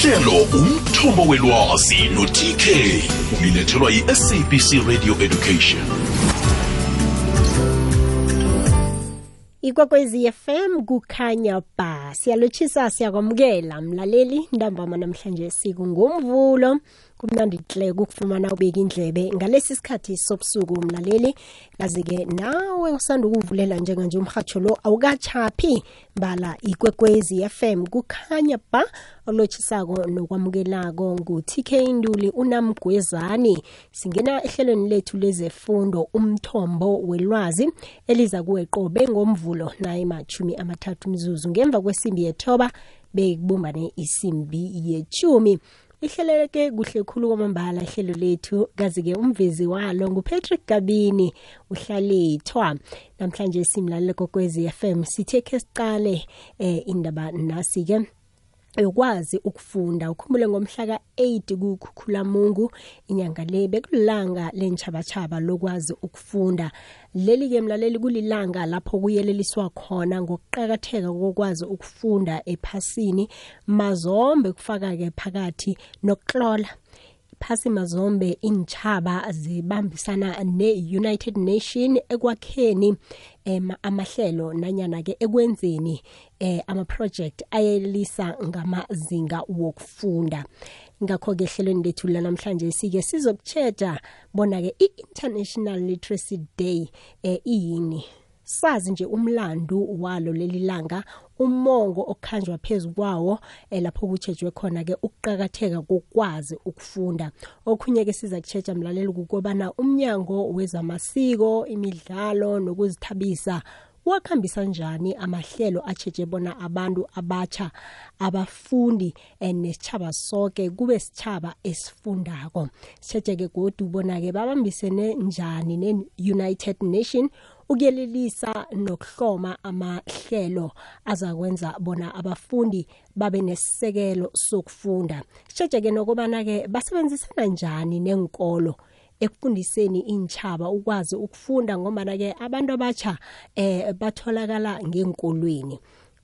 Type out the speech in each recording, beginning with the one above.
ihlelo umthombo welwazi no-tk ulilethelwa yi-sabc radio education. Ikwekwezi FM kukhanya ba. Siyalotshisa siyakwamukela. Mlaleli ntambama namhlanje siku ngomvulo kumnandi hle ukufumana ubeka indlebe. Ngalesi sikhathi sobusuku mlaleli kazi-ke nawe usanda ukuvulela njenganje umhatsho lo awukachaphi bala ikwekwezi FM kukhanya ba olotshisako nokwamukelako ngu-tk nduli unamgwezani. Singena ehlelweni lethu lezefundo umthombo welwazi eliza kuweqobe ngomvulo naye machumi amathathu mzuzu ngemva kwesimbi yethoba bekubumbane isimbi yechumi ihleleleke kuhle khulu kwamambala ihlelo lethu. Kazi-ke umvezi walo ngupatrick gabini uhlalethwa. Namhlanje simlalele kokwezi FM sithe khe sicale eh, indaba nasi-ke. Yokwazi ukufunda. Ukhumbule ngomhla ka-8 kukhukhulamungu inyanga le bekulilanga lentshabatshaba lokwazi ukufunda. Leli-ke mlaleli kulilanga lapho kuyeleliswa khona ngokuqakatheka kokwazi ukufunda ephasini. Mazombe kufaka-ke phakathi nokuklola phasi mazombe intshaba zibambisana ne-united nation ekwakheni em amahlelo nanyana-ke ekwenzeni eh ama-project ayelisa ngamazinga wokufunda. Ngakho-ke ehlelweni lethu lanamhlanje sike sizokutsheda bona-ke i-international literacy day eh iyini? Sazi nje umlandu walo leli langa umongo okhanjwa phezu kwawo eh, lapho kutshejwe khona-ke ukuqakatheka kokwazi ukufunda. Okhunye-ke siza kutshetsha mlaleli kukobana umnyango wezamasiko imidlalo nokuzithabisa wakhambisa njani amahlelo atsheje bona abantu abatsha abafundi nesitshaba sonke kube sitshaba esifundako. Sitshejeke godu bona-ke babambisene njani ne-united nation ukuyelelisa nokuhloma amahlelo azakwenza bona abafundi babe nesisekelo sokufunda. Sitshejeke nokubana-ke basebenzisana njani nenkolo ekufundiseni intshaba ukwazi ukufunda ngombana-ke abantu abatsha eh batholakala ngenkolweni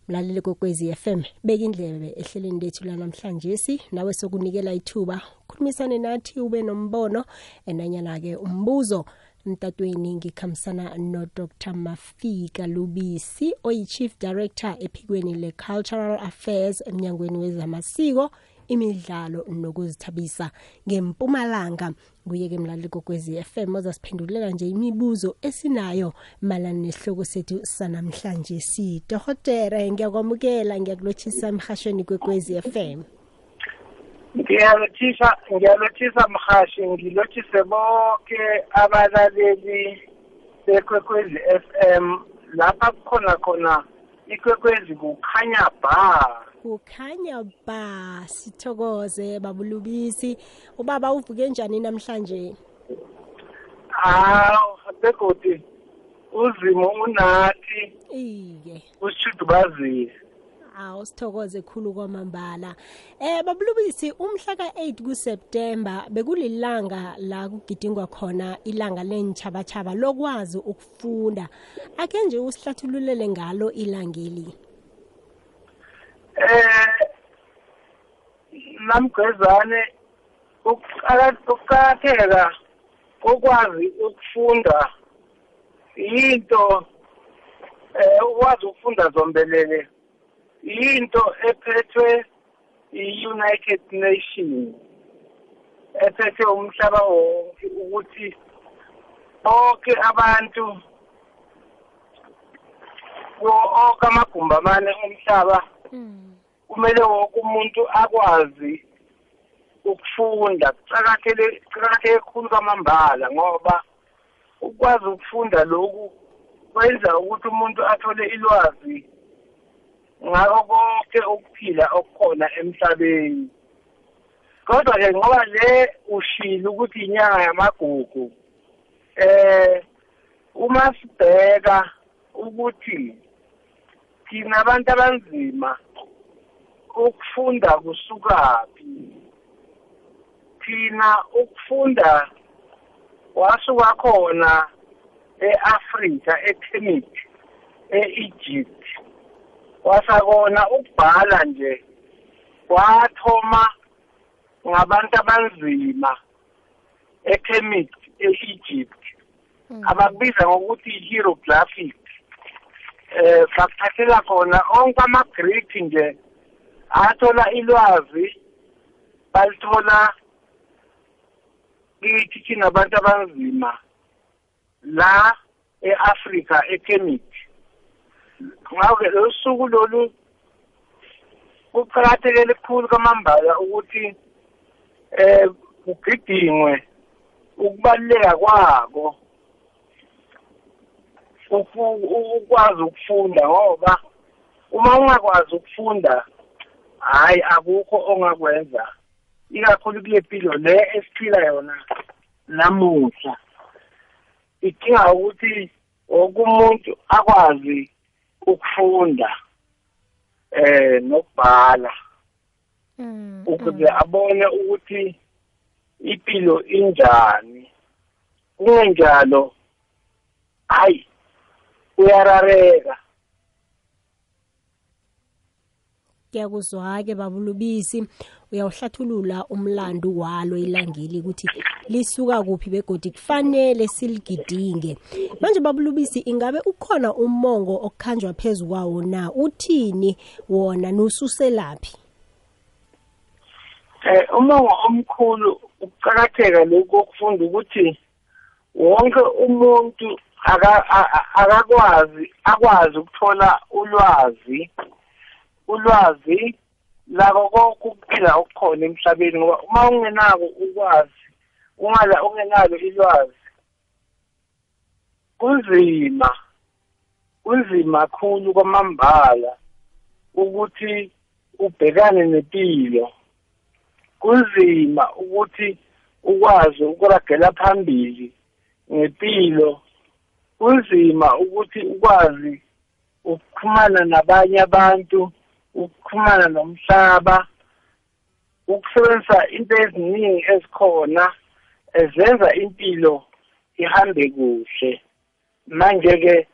mlaleli kokwezi FM beka indlebe ehleleni lethu lanamhlanje si nawe sokunikela ithuba. Khulumisane nathi ube nombono enanyana-ke umbuzo mtatweni ngikhambisana nodr mafika lubisi oyi-chief director ephikweni le-cultural affairs emnyangweni wezamasiko imidlalo nokuzithabisa. Ngempumalanga kuye-ke mlaleli kokwezi FM ozasiphendulela nje imibuzo esinayo malana nesihloko sethu sanamhlanje sitohotere ngiyakwamukela ngiyakulotshisa emhashweni kwekwezi FM ngiyalothisa ngiyalothisa mhashi ngilotshise bonke abalaleli bekwekwezi FM lapha kukhona khona ikwekwezi kukhanya ba. Kukhanya ba sithokoze babulubisi. Ubaba uvuke njani namhlanje? Hawu begodi uzimo unathi. Ike. Usithudubazile awu sithokoze khulu kwamambala. Eh babulubisi umhla ka-8 kuseptemba bekulilanga la kugidingwa khona ilanga lentshabatshaba lokwazi ukufunda. Ake nje usihlathululele ngalo ilangeli eh namgwezane ukuqakatheka kokwazi ukufunda yinto eh ukwazi ukufunda zombelele. Yinto ephethwe i-United Nations. Ephethe umhlaba wonke ukuthi bonke abantu wonke amagumbi amane omhlaba kumele wonke umuntu akwazi ukufunda. Kucakathele kucakatheke khulu kwamambala ngoba ukwazi ukufunda lokhu kwenza ukuthi umuntu athole ilwazi ngako konke ukuphila okukhona emhlabeni. Kodwa ke ngoba le ushilo ukuthi inyanga yamagugu eh uma sibheka ukuthi thina abantu abanzima ukufunda kusukaphi thina ukufunda wasuka khona eAfrika eKemet eEgypt wasakona ukubhala nje. Wathoma ngabantu abanzima eKemet e-Egypt. Abakubiza ngokuthi hieroglyphic eh bakuthathela khona onke ama-Greek nje athola ilwazi balithola kithi thina abantu abanzima la e-Afrika eKemet ngakho lo suku lolu kuqakatheke likhulu kamambala ukuthi eh kugidingwe ukubaluleka kwako ukwazi ukufunda ngoba uma ungakwazi ukufunda hayi akukho ongakwenza. Ikakhulu kule mpilo le esiphila yona namuhla idinga ukuthi wonke umuntu akwazi ukufunda eh nokubhala. Mm, ukuze abone ukuthi impilo injani. Kungenjalo hayi uyarareka Kuyakuzwa ke babulubisi uyawuhlathulula umlando walo ilangeli ukuthi lisuka kuphi begodi kufanele siligidinge. Manje babulubisi ingabe ukhona umongo okukhanjwa phezulu kwawo na? Uthini wona? Nususelaphi eh umongo omkhulu ukuqakatheka lokho okufunda ukuthi wonke umuntu akakwazi akwazi ukuthola ulwazi ulwazi lako konke ukuphila okukhona emhlabeni ngoba uma ungenako ukwazi ungala ungenalo ilwazi kunzima kunzima kakhulu kwamambala ukuthi ubhekane nempilo. Kunzima ukuthi ukwazi ukuragela phambili ngempilo. Kunzima ukuthi ukwazi ukuxhumana nabanye abantu. Ukuxhumana nomhlaba ukusebenzisa into eziningi ezikhona ezenza impilo ihambe kuhle. Manje ke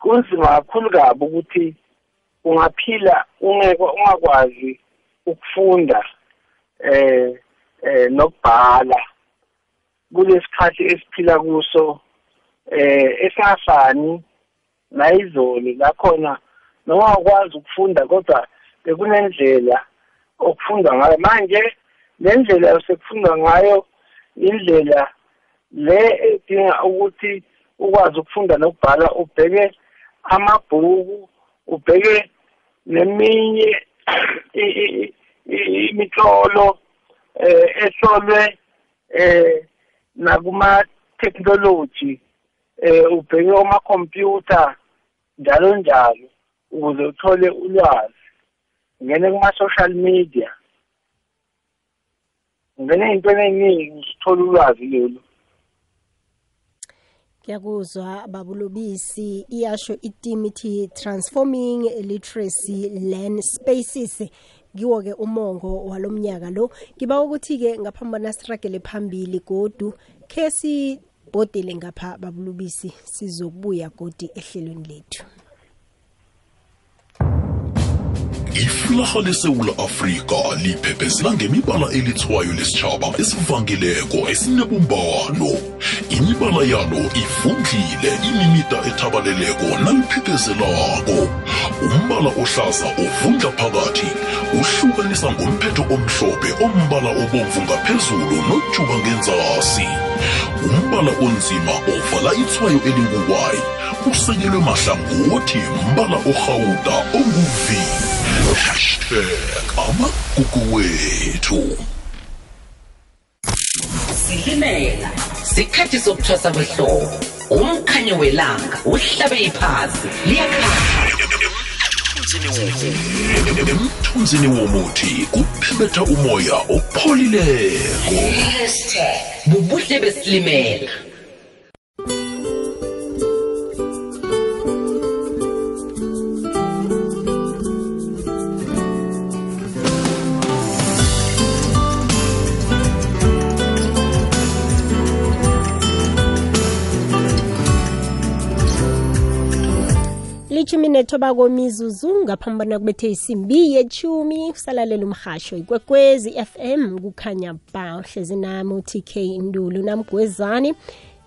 kunzima kakhulu kabi ukuthi ungaphila ungakwazi ukufunda eh eh nokubhala kulesikhathi esiphila kuso eh esingafani nayizolo lakhona noma ukwazi ukufunda kodwa bekunendlela okufundwa ngayo. Manje le ndlela sekufundwa ngayo indlela le edinga ukuthi ukwazi ukufunda nokubhala ubheke amabhuku ubheke neminye imitlolo eh ehlolwe eh nakuma technology eh ubheke oma computer njalo njalo. Ukuze uthole ulwazi. Ngene kuma social media. Ngene into eningi usithola ulwazi lolu. Kuyakuzwa babulobisi. Iyasho iteam ithi transforming literacy learn spaces. Kiwo ke umongo walomnyaka lo. Ngiba ukuthi ke ngaphambana struggle phambili godu. Kesi bodile ngapha babulubisi sizokubuya godi ehlelweni lethu. Iflaha lesewula afrika liphephezela ngemibala elithwayo lesitshaba esivangileko esinebumbano. Imibala yalo ifundlile imimida ethabaleleko naliphiphezelako umbala ohlaza ovundla phakathi uhlukanisa ngomphetho omhlophe ombala obomvu ngaphezulu nojuba ngenzasi. Umbala onzima ovala ithwayo elinguwayi usekelwe mahlangothi mbala orhawuda onguvi hashtag amagugu wethu. Silimela sikhathi sokuthwasa kwehlobo. Umkhanyo welanga uhlabe iphazi liyakhanya. Emthunzini womuthi kuphebetha umoya opholileko. Bubuhle besilimela ilithumi nethoba komizuzu ngaphambana kubethe isimbi yetshumi usalalela umhasho ikwekwezi fm kukhanya ba hlezi nami utk ndulu namgwezani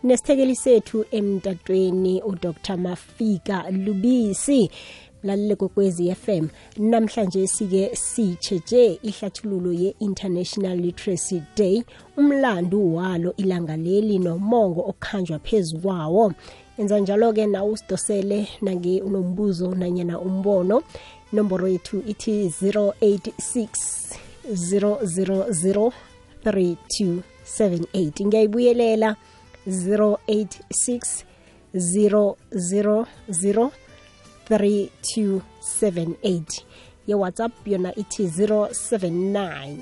nesithekeli sethu emtatweni udr mafika lubisi. Lalele kwekwezi fm namhlanje sike sitsheje ihlathululo ye-international literacy day umlando walo ilanga leli nomongo okhanjwa phezu kwawo enza njalo-ke nawe usidosele nange unombuzo nanyana umbono. Inomboro yethu ithi 086 000 3278 ngiyayibuyelela 086 000 3278 ye-whatsapp yona ithi 079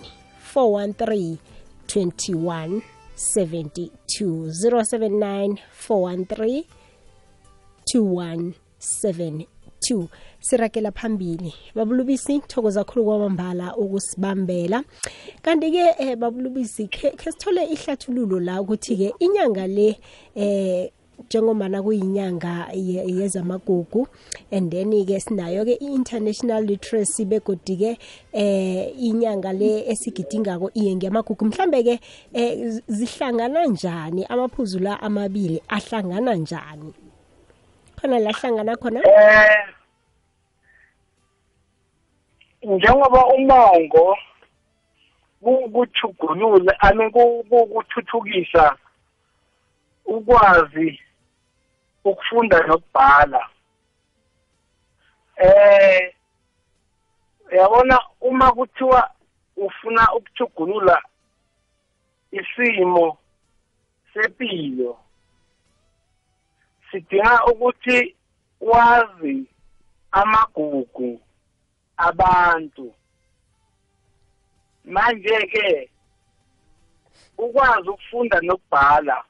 413 21 72 079 413 2172 sirakela phambili. Babulubisi thokoza khulu kwamambala ukusibambela. Kanti-ke eh, babulubisi khe khe sithole ihlathululo la ukuthi-ke inyanga le eh njengomana kuyinyanga ye- yezamagugu and then-ke sinayo-ke i-international literacy begodi-ke eh inyanga le esigidingako iye ngiyamagugu mhlambe-ke eh z- zihlangana njani? Amaphuzu la amabili ahlangana njani? Khona la hlangana khona? Eh njengoba umongo kukuthugulula ame kukuthuthukisa ukwazi ukufunda nokubhala. Eh uyabona uma kuthiwa ufuna ukuthugulula isimo sepilo sidinga ukuthi wazi amagugu abantu manje ke ukwazi ukufunda nokubhala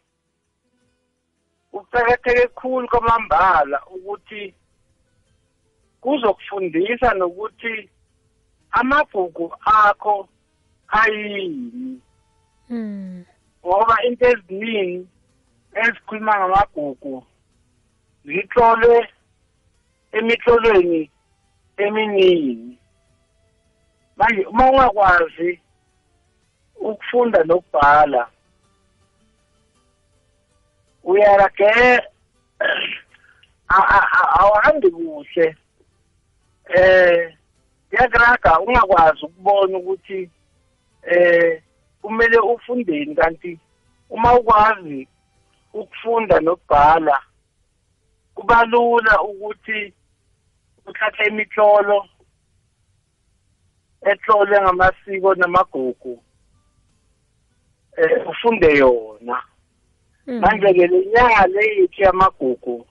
kuqakatheke kakhulu kwamambala ukuthi kuzokufundisa nokuthi amagugu akho ayini mm. ngoba into eziningi ezikhuluma ngamagugu zitlolwe emitlolweni eminingi. Manje uma ungakwazi ukufunda nokubhala uyarage awahambi kuhle. Eh yagraga ungakwazi ukubona ukuthi eh kumele ufundeni kanti uma ukwazi ukufunda nokubhala kuba lula ukuthi uthathe imitlolo etlolwe ngamasiko namagugu eh ufunde yona Mm. manje ke lenyanga leyithi yamagugu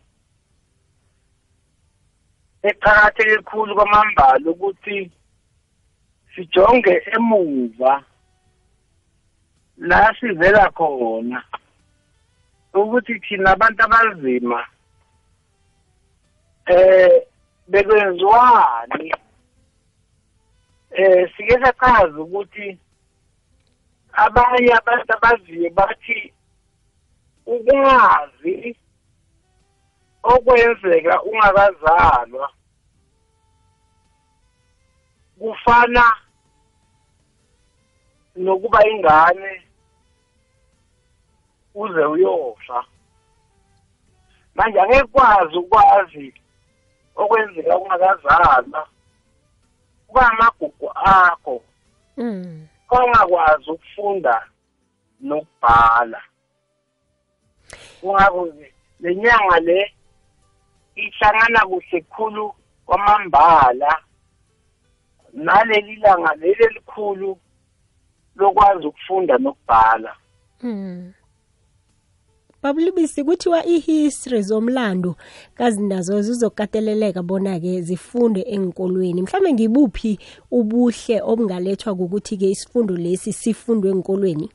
eqakatheke kakhulu kwamambala ukuthi sijonge emuva la sivela khona ukuthi thina abantu abanzima eh bekwenziwani eh sike sachaza ukuthi abanye abantu abaziyo bathi ukwazi okwenzeka ungakazalwa kufana nokuba ingane uze uyofa manje angeke kwazi ukwazi okwenzeka ungakazalwa kuba amagugu akho. Mm. ongakwazi ukufunda nokubhala. Kungako le nyanga le ihlangana kuhle khulu kwamambala. Naleli langa leli elikhulu lokwazi ukufunda nokubhala. Mm. Babulibisi kuthiwa i-history zomlando kazi nazo zizokateleleka bona-ke zifunde enkolweni mhlawumbe ngibuphi ubuhle obungalethwa kukuthi-ke isifundo lesi sifundwe enkolweni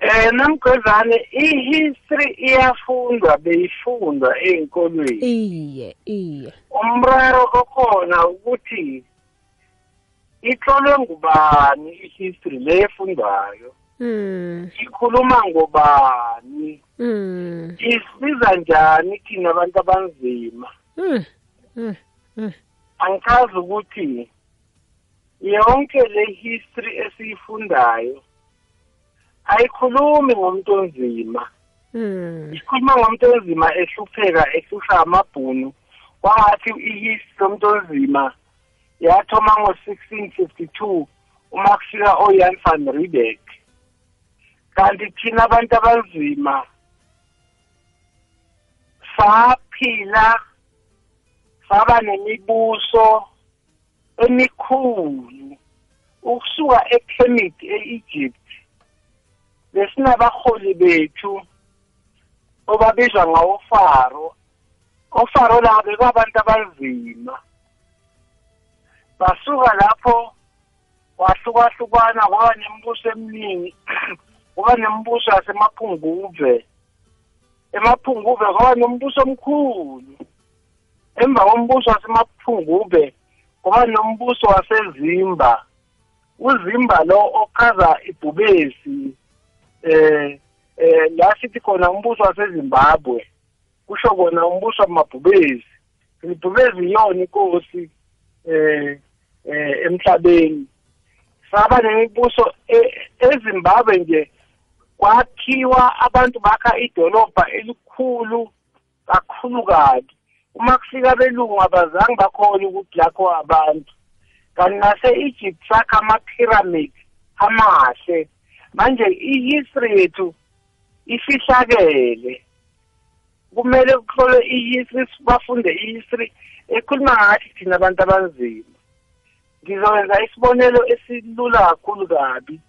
eh namgcozane i-history iyafundwa beyifundwa ey'nkolweni iye iye. Umraro okhona ukuthi itlolwe ngubani i-history le efundwayo Mm. ikhuluma ngobani Mm. isiza njani thina abantu abanzima Mm. Mm. Mm. angichazi ukuthi yonke le history esiyifundayo ayikhulumi ngomuntu onzima Mm. ikhuluma ngomuntu onzima ehlupheka ehlushwa amabhunu kwangathi ihistory yomuntu onzima yathoma ngo-1652 uma kufika oyan van riebeck kanti thina abantu abanzima saphila saba nemibuso emikhulu ukusuka eKemet e-Egypt. Besinabaholi bethu obabizwa ngawo Faro ofaro labo bekabantu abanzima basuka lapho wahlukahlukana kwaba nemibuso eminingi. kuba nemibuso yasemaphunguve emaphunguve kwaba nombuso omkhulu. Emva kombuso wasemaphungube kuba nombuso wasezimba. Uzimba lo ochaza ibhubesi eh eh la sithi khona umbuso wasezimbabwe kusho kona umbuso wamabhubesi. Ibhubesi iyona inkosi eh eh emhlabeni. Saba nemibuso e- ezimbabwe nje kwakhiwa abantu bakha idolobha elikhulu kakhulu kabi. Uma kufika belungu abazange bakhona ukuthi lakho abantu. Kanti nase-egypt sakha ama-pyramid amahle. Manje i-history yethu ifihlakele. Kumele kuhlolwe i-history bafunde i-history ekhuluma ngathi thina abantu abanzima. Ngizokwenza isibonelo esilula kakhulu kabi.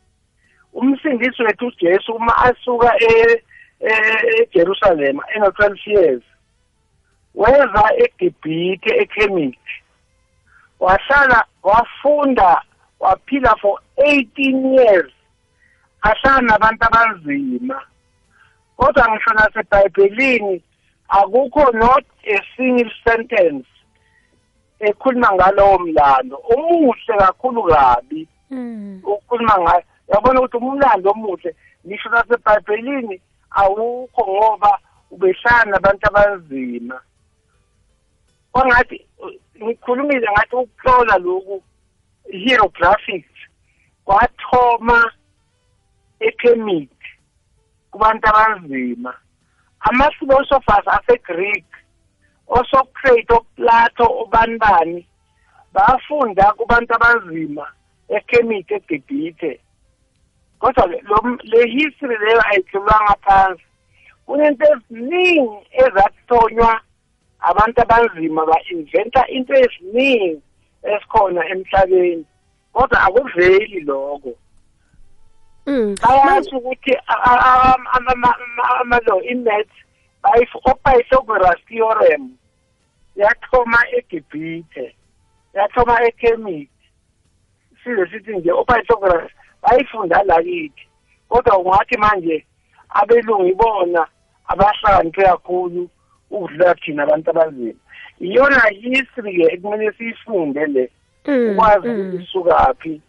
Umsindisi wethu ujesu uma asuka e- e- ejerusalema eno-twelve years weza egibhithe ekhemithi wahlala wafunda waphila for 18 years. Ahlala nabantu abanzima. Kodwa ngisho nasebhayibhelini akukho not a single sentence ekhuluma ngalowo mlando omuhle kakhulu kabi Mm. ukukhuluma ngayo. Yabona ukuthi umlando omuhle ngisho nasebhayibhelini awukho ngoba ubehlala nabantu abanzima kwangathi ngikhulumile ngathi ukuhlola lokhu hieroglyphics kwathoma eKemet kubantu abanzima ama-philosophers ase-greek osocrate oplato obanibani bafunda kubantu abanzima eKemet eGibhithe. Kodwa le- history leyo ayihlulwanga phansi. Kunento eziningi ezathonywa abantu abanzima ba-inventa into eziningi esikhona emhlabeni. Kodwa akuveli lokho. Mm. bayazi ukuthi amalo imet opythagoras theorem. Yathoma egibhithe yathoma eKemet size sithi nje opythagoras bayifunda lakithi kodwa ungathi manje abelungu ibona abahlakaniphe kakhulu ukudlula thina abantu abanzima iyona history-ke ekumele siyifunde le Mm. ukwazi Mm. ukuthi isukaphi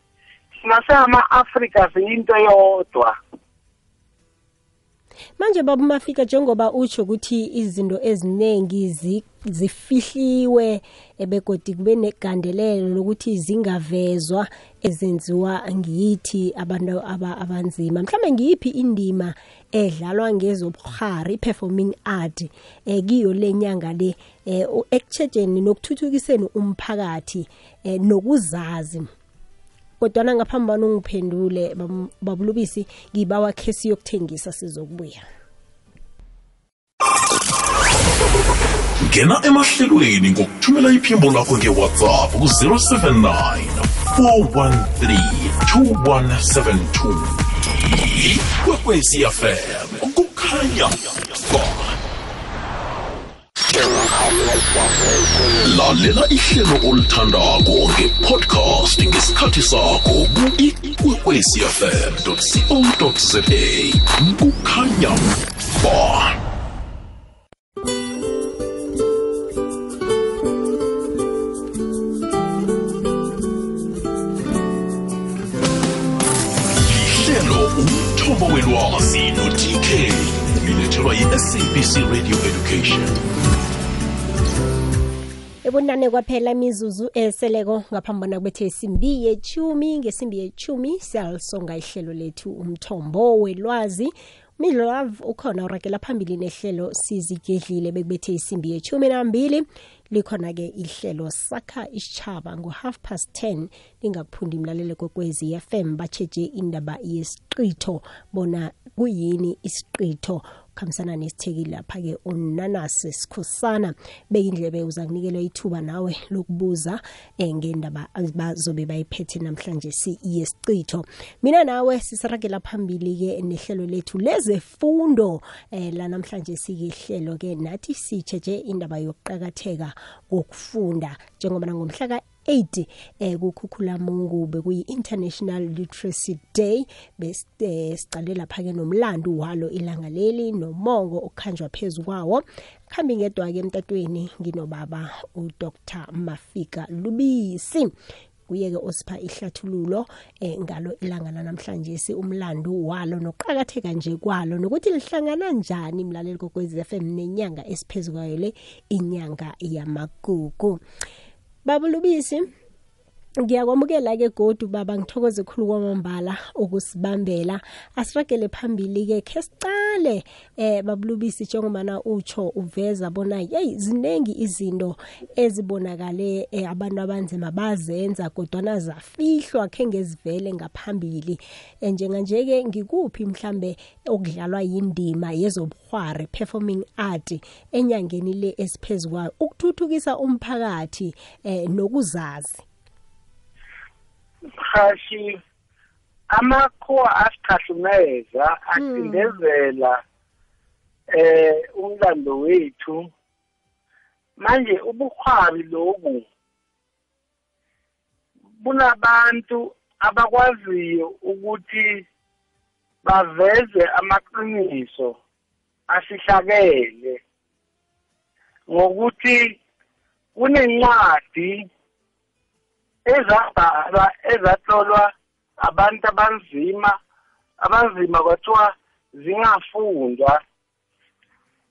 thina singama-afrika siyinto yodwa manje baba mafika njengoba utsho ukuthi izinto eziningi zi- zifihliwe ebegodi kube negandelelo lokuthi zingavezwa ezenziwa ngithi abantu aba- abanzima. Mhlawumbe ngiyiphi indima edlalwa ngezobukhari performing art eh kiyo lenyanga le eh ekutshejeni nokuthuthukiseni umphakathi eh nokuzazi. Kodwana ngaphambi bani ungiphendule bam- babulubisi ngibawa khesi yokuthengisa sizokubuya. Ngena emahlelweni ngokuthumela iphimbo lakho ngewhatsapp ku-079 413 2172 ikwekwecfm kukhanya. ba lalela ihlelo olithandako ngepodcast ngesikhathi sakho ku-ikwekwecfm co za kukhanya ba. Ihlelo umthombo welwazi no-dk ulethelwa yi-sabc ebunane kwaphela imizuzu eseleko ngaphambi bona kubethe isimbi yechumi ngesimbi yechumi siyalisonga ihlelo lethu umthombo welwazi. Midlove ukhona uragela phambili nehlelo sizigedlile bekubethe isimbi yechumi nambili. Likhona-ke ihlelo sakha isitshaba ngo-half past 10 lingakuphundi imlalelo kwekwezi fm batsheje indaba yesiqitho bona kuyini isiqitho. Kuhambisana nesithekile lapha-ke unanasi sikhosana. Beyindlebe uza kunikelwa ithuba nawe lokubuza um ngendaba bazobe bayiphethe namhlanje siyesiqitho mina nawe sisiragela phambili-ke nehlelo lethu lezefundo um lanamhlanje sikehlelo-ke nathi sitsheje indaba yokuqakatheka kokufunda. Njengoba nangomhla ka 8 eh kukhukhulamungu bekuyi-international literacy day besicale lapha-ke nomlando walo ilanga leli nomongo okhanjwa phezu kwawo. Khambi ngedwa-ke emtatweni nginobaba udr mafika lubisi. Kuye-ke osipha ihlathululo eh, ngalo ilanga lanamhlanje si umlando walo nokuqakatheka nje kwalo nokuthi lihlangana njani mlaleli kokwezi FM nenyanga esiphezu kwayo le inyanga yamagugu. Babulubisi ngiyakwamukela-ke godu baba. Ngithokoze khulu kwamambala ukusibambela. Asiragele phambili-ke khe sicale eh babulubisi njengobana utsho uveza bona yeyi ziningi izinto ezibonakale eh, abantu abanzima bazenza kodwana zafihlwa khe ngezivele ngaphambili. Eh, njenganje-ke ngikuphi mhlambe okudlalwa yindima yezobuhwari performing art enyangeni le esiphezu kwayo? Ukuthuthukisa umphakathi eh, nokuzazi. Mhashi amakhowa asichahlumeza acindezela eh umlando wethu. Manje ubukhwabi lobu bunabantu abakwaziyo ukuthi baveze amaqiniso asihlakele ngokuthi kunencwadi ezabhalwa ezatlolwa abantu abanzima abanzima kwathiwa zingafundwa.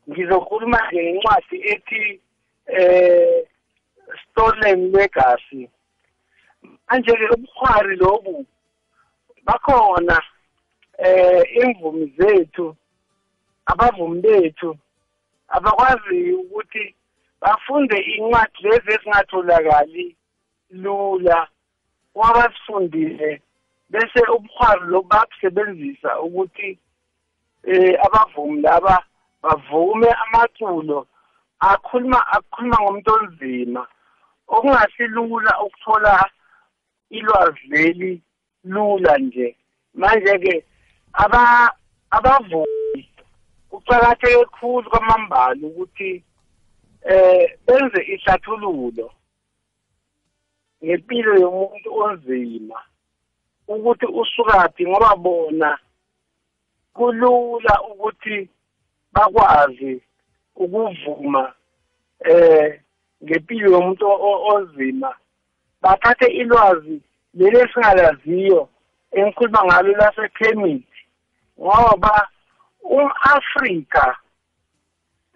Ngizokhuluma ngencwadi ethi eh stolen legacy. Manje-ke ubukhwari lobu bakhona eh imvumi zethu abavumi bethu abakwaziyo ukuthi bafunde incwadi lezi ezingatholakali lula wabasifundile bese ubukhwari lobu babusebenzisa ukuthi eh abavumi laba bavume amaculo akhuluma akhuluma ngomuntu onzima. Okungasilula ukuthola ilwazi leli lula nje. Manje ke aba abavumi kuqakatheke kakhulu kwamambala ukuthi eh benze ihlathululo. Ngempilo yomuntu onzima ukuthi usukaphi ngoba bona kulula ukuthi bakwazi ukuvuma eh ngempilo yomuntu onzima. Bathathe ilwazi leli esingalaziyo engikhuluma ngalo lasekhemithi ngoba um-Afrika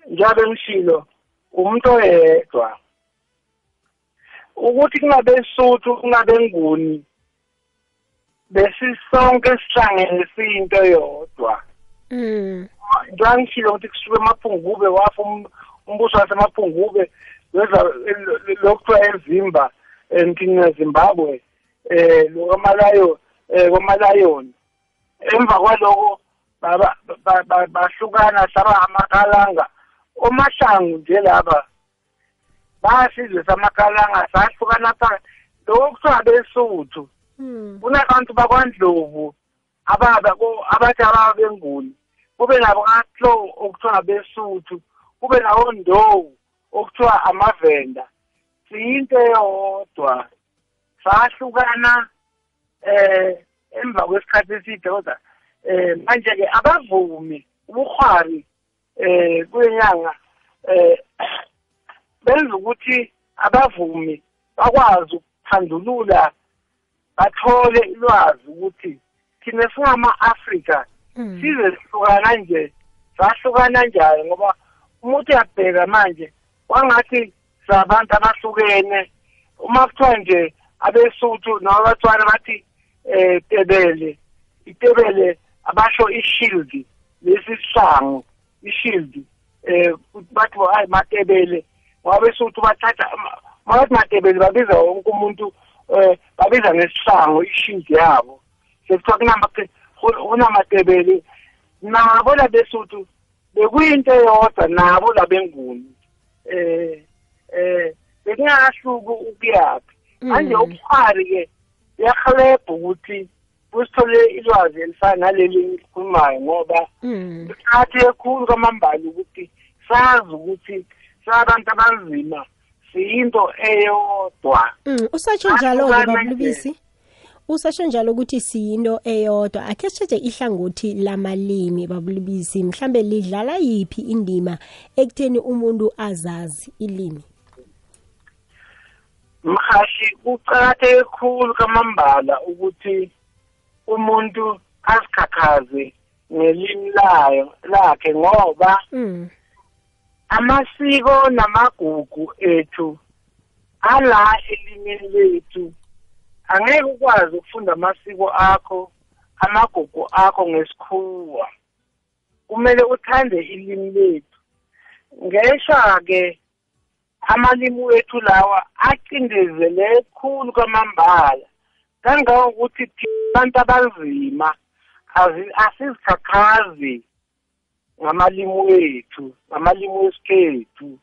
njengoba ngishilo umuntu oyedwa. Ukuthi kungabe Sotho kungabe nguni besisonke sihlangene siyinto yodwa mm. Njengoba ngishilo ukuthi kusuke emaphungube wafa umbuso wasemaphungube weza lokuthiwa ezimba emthini Zimbabwe eh lokamalayo eh kwamalayoni emva kwaloko bahlukana saba amakalanga. Omahlangu nje laba basizwe samakalanga sahlukana phakathi lokho kuthiwa besuthu. Kunabantu bakwandlovu abathi ababa benguni. Kube nabo katlo okuthiwa besuthu. Kube nawo ndowu okuthiwa amavenda. Siyinto eyodwa. Sahlukana eh emva kwesikhathi eside kodwa eh manje ke abavumi ubukhwari eh kuyenyanga eh benza ukuthi abavumi bakwazi ukuphandulula bathole ilwazi ukuthi thina singama-afrika Mm. size sihlukana nje sahlukana njani ngoba umuntu uyabheka manje kwangathi sabantu abahlukene uma kuthiwa nje abesuthu nabathwana bathi um tebele itebele abasho i-shield lesi sihlangu i-shield um bathi hayi matebele ngoba besuthu bathatha makathi matebele babiza wonke umuntu um babiza ngesihlangu i-shield yabo. Sekuthiwa kunamatebele nabo labesuthu bekuyinto eyodwa nabo labenguni eh eh bekungakahluki ukuyaphi. Manje ubukhari ke yahelebha ukuthi kusithole ilwazi elifana naleli engikhulumayo ngoba Mm. isikhathi ekhulu kwamambala ukuthi sazi ukuthi sabantu abanzima siyinto eyodwa. Mm, usasho njalo ke Ahlukana babulubisi usasho njalo ukuthi siyinto eyodwa. Akhe sithethe ihlangothi lamalimi babulubisi mhlambe lidlala yipi indima ekutheni umuntu azazi ilimi? Mhashi kucakatheke khulu kamambala ukuthi umuntu azikhakhaze ngelimi layo lakhe ngoba mm. Amasiko namagugu ethu ala elimini lethu angeke ukwazi ukufunda amasiko akho amagugu akho ngesikhuwa. Kumele uthande ilimi lethu. Ngesha ke amalimi wethu lawa acindezele khulu kwamambala kangangokuthi abantu abanzima azi- ngamalimi wethu ngamalimi wesikhethu.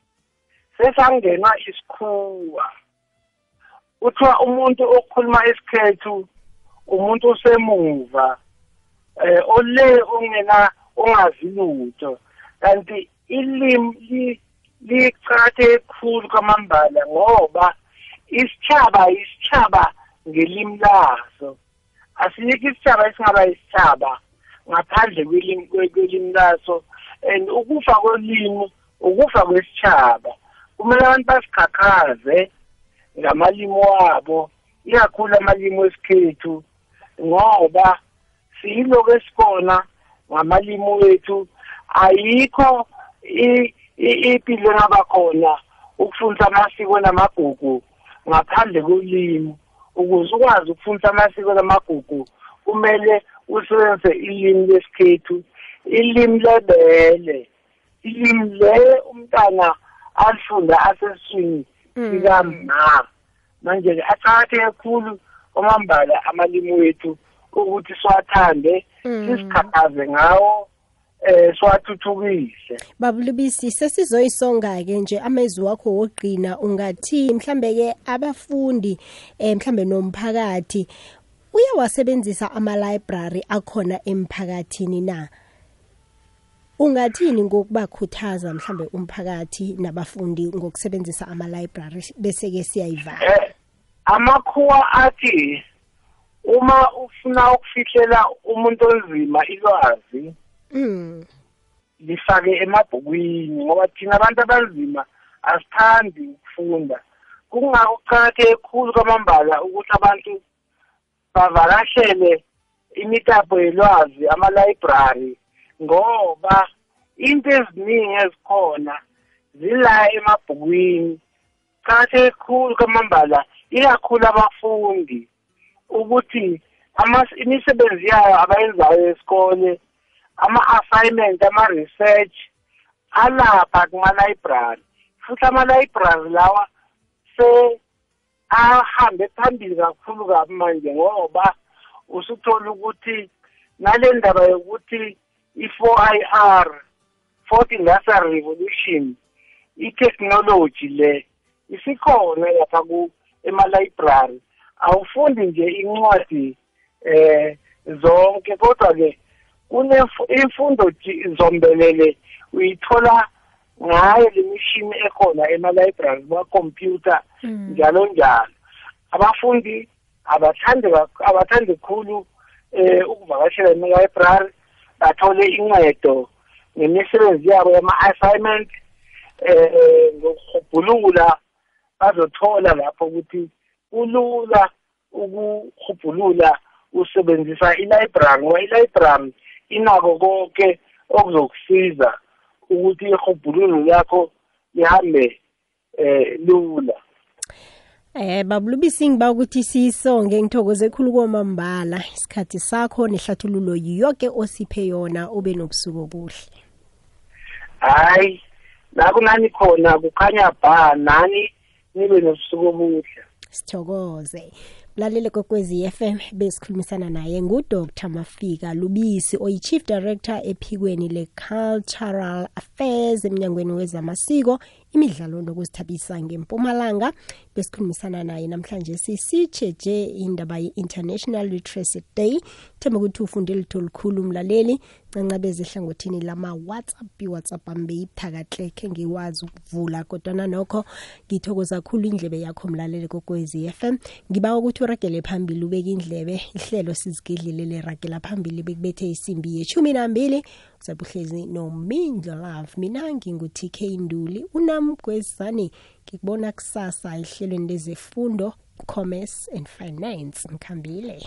Sesangenwa isikhuwa. Kuthiwa umuntu okhuluma isikhethu umuntu osemuva eh ole ongena ongazi lutho. Kanti ilimi li- licathe khulu kwamambala ngoba isitshaba isitshaba ngelimi laso. Asikho isitshaba esingaba isitshaba ngaphandle kwelimi kwe- kwelimi laso. And ukufa kwelimi ukufa kwesitshaba kumele abantu basikhakhaze ngamalimi wabo ikakhulu amalimi wesikhethu ngoba siyiloko esikhona ngamalimi wethu. Ayikho i- i- impilo engaba khona ukufundisa amasiko namagugu ngaphandle kolimi. Ukuze ukwazi ukufundisa amasiko namagugu kumele usebenzise ilimi lesikhethu ilimi lebele ilimi le umntana alifunda asesiswini sikamma manje-ke aqakatheke kakhulu kwamambala amalimi wethu ukuthi siwathande sizikhaphaze ngawo eh siwathuthukise. Babulubisi sesizoyisonga ke nje amezwi wakho wogqina ungathi mhlambe ke abafundi eh mhlambe nomphakathi uyawasebenzisa ama library akhona emphakathini na? Ungathini ngokubakhuthaza mhlambe umphakathi nabafundi ngokusebenzisa ama library bese ke siyayivala eh amakhuwa athi uma ufuna ukufihlela umuntu onzima ilwazi mm lifake emabhukwini ngoba thina abantu abanzima asithandi ukufunda. Kungako kuqakatheke khulu kwamambala ukuthi abantu bavakashele imitapo yelwazi ama-library ngoba into eziningi ezikhona zila emabhukwini. Qakatheke khulu kwamambala ikakhulu abafundi ukuthi imisebenzi yayo abayenzayo esikole ama-assignment ama-research alapha kuma-library futhi ama-library lawa se ahambe phambili kakhulu kabi manje ngoba usuthola ukuthi nale ndaba yokuthi i-four i r fourth industrial revolution i-technology le isikhona lapha ku ema-library. Awufundi nje incwadi eh zonke kodwa ke kunemfundo zombelele uyithola ngayo lemishini ekhona ema-library kwa-computer njalo njalo. Abafundi abathande kak- abathande khulu eh ukuvakashela ema-library bathole incedo ngemisebenzi yabo yama-assignment eh ngokuhubhulula bazothola lapho ukuthi kulula ukuhubhulula usebenzisa i-library ngoba i-library inako konke okuzokusiza. Ukuthi ihubhululo lakho lihambe eh lula Eh babulubisi ngiba ukuthi sisonge ngithokoze ekhulu komambala isikhathi sakho nehlathululo yonke osiphe yona ube nobusuku obuhle. hayi la kunani khona kukhanya ba nani nibe nobusuku obuhle Sithokoze. Mlalele kokwezi FM besikhulumisana naye nguDr. Mafika Lubisi oyi Chief Director ephikweni le-cultural Affairs emnyangweni wezamasiko imidlalo nokuzithabisa ngempumalanga besikhulumisana naye namhlanje sisitsheje indaba ye-International Literacy Day. Themba ukuthi ufunde litho likhulu umlaleli cancabeze ehlangothini lama-whatsapp iwhatsapp ambe beyiphakatlekhe khe ngiwazi ukuvula kodwana nokho ngithokoza kakhulu indlebe yakho mlaleli kokwezi FM ngiba ukuthi uragele phambili ubeke indlebe ihlelo sizigedlile leragela phambili bekubethe isimbi yeshumi nambili. Uzabe uhlezi nomindlo love mina ngingu-tk nduli unamgwezane ngikubona kusasa ehlelweni lezefundo commerce and finance ngikhambile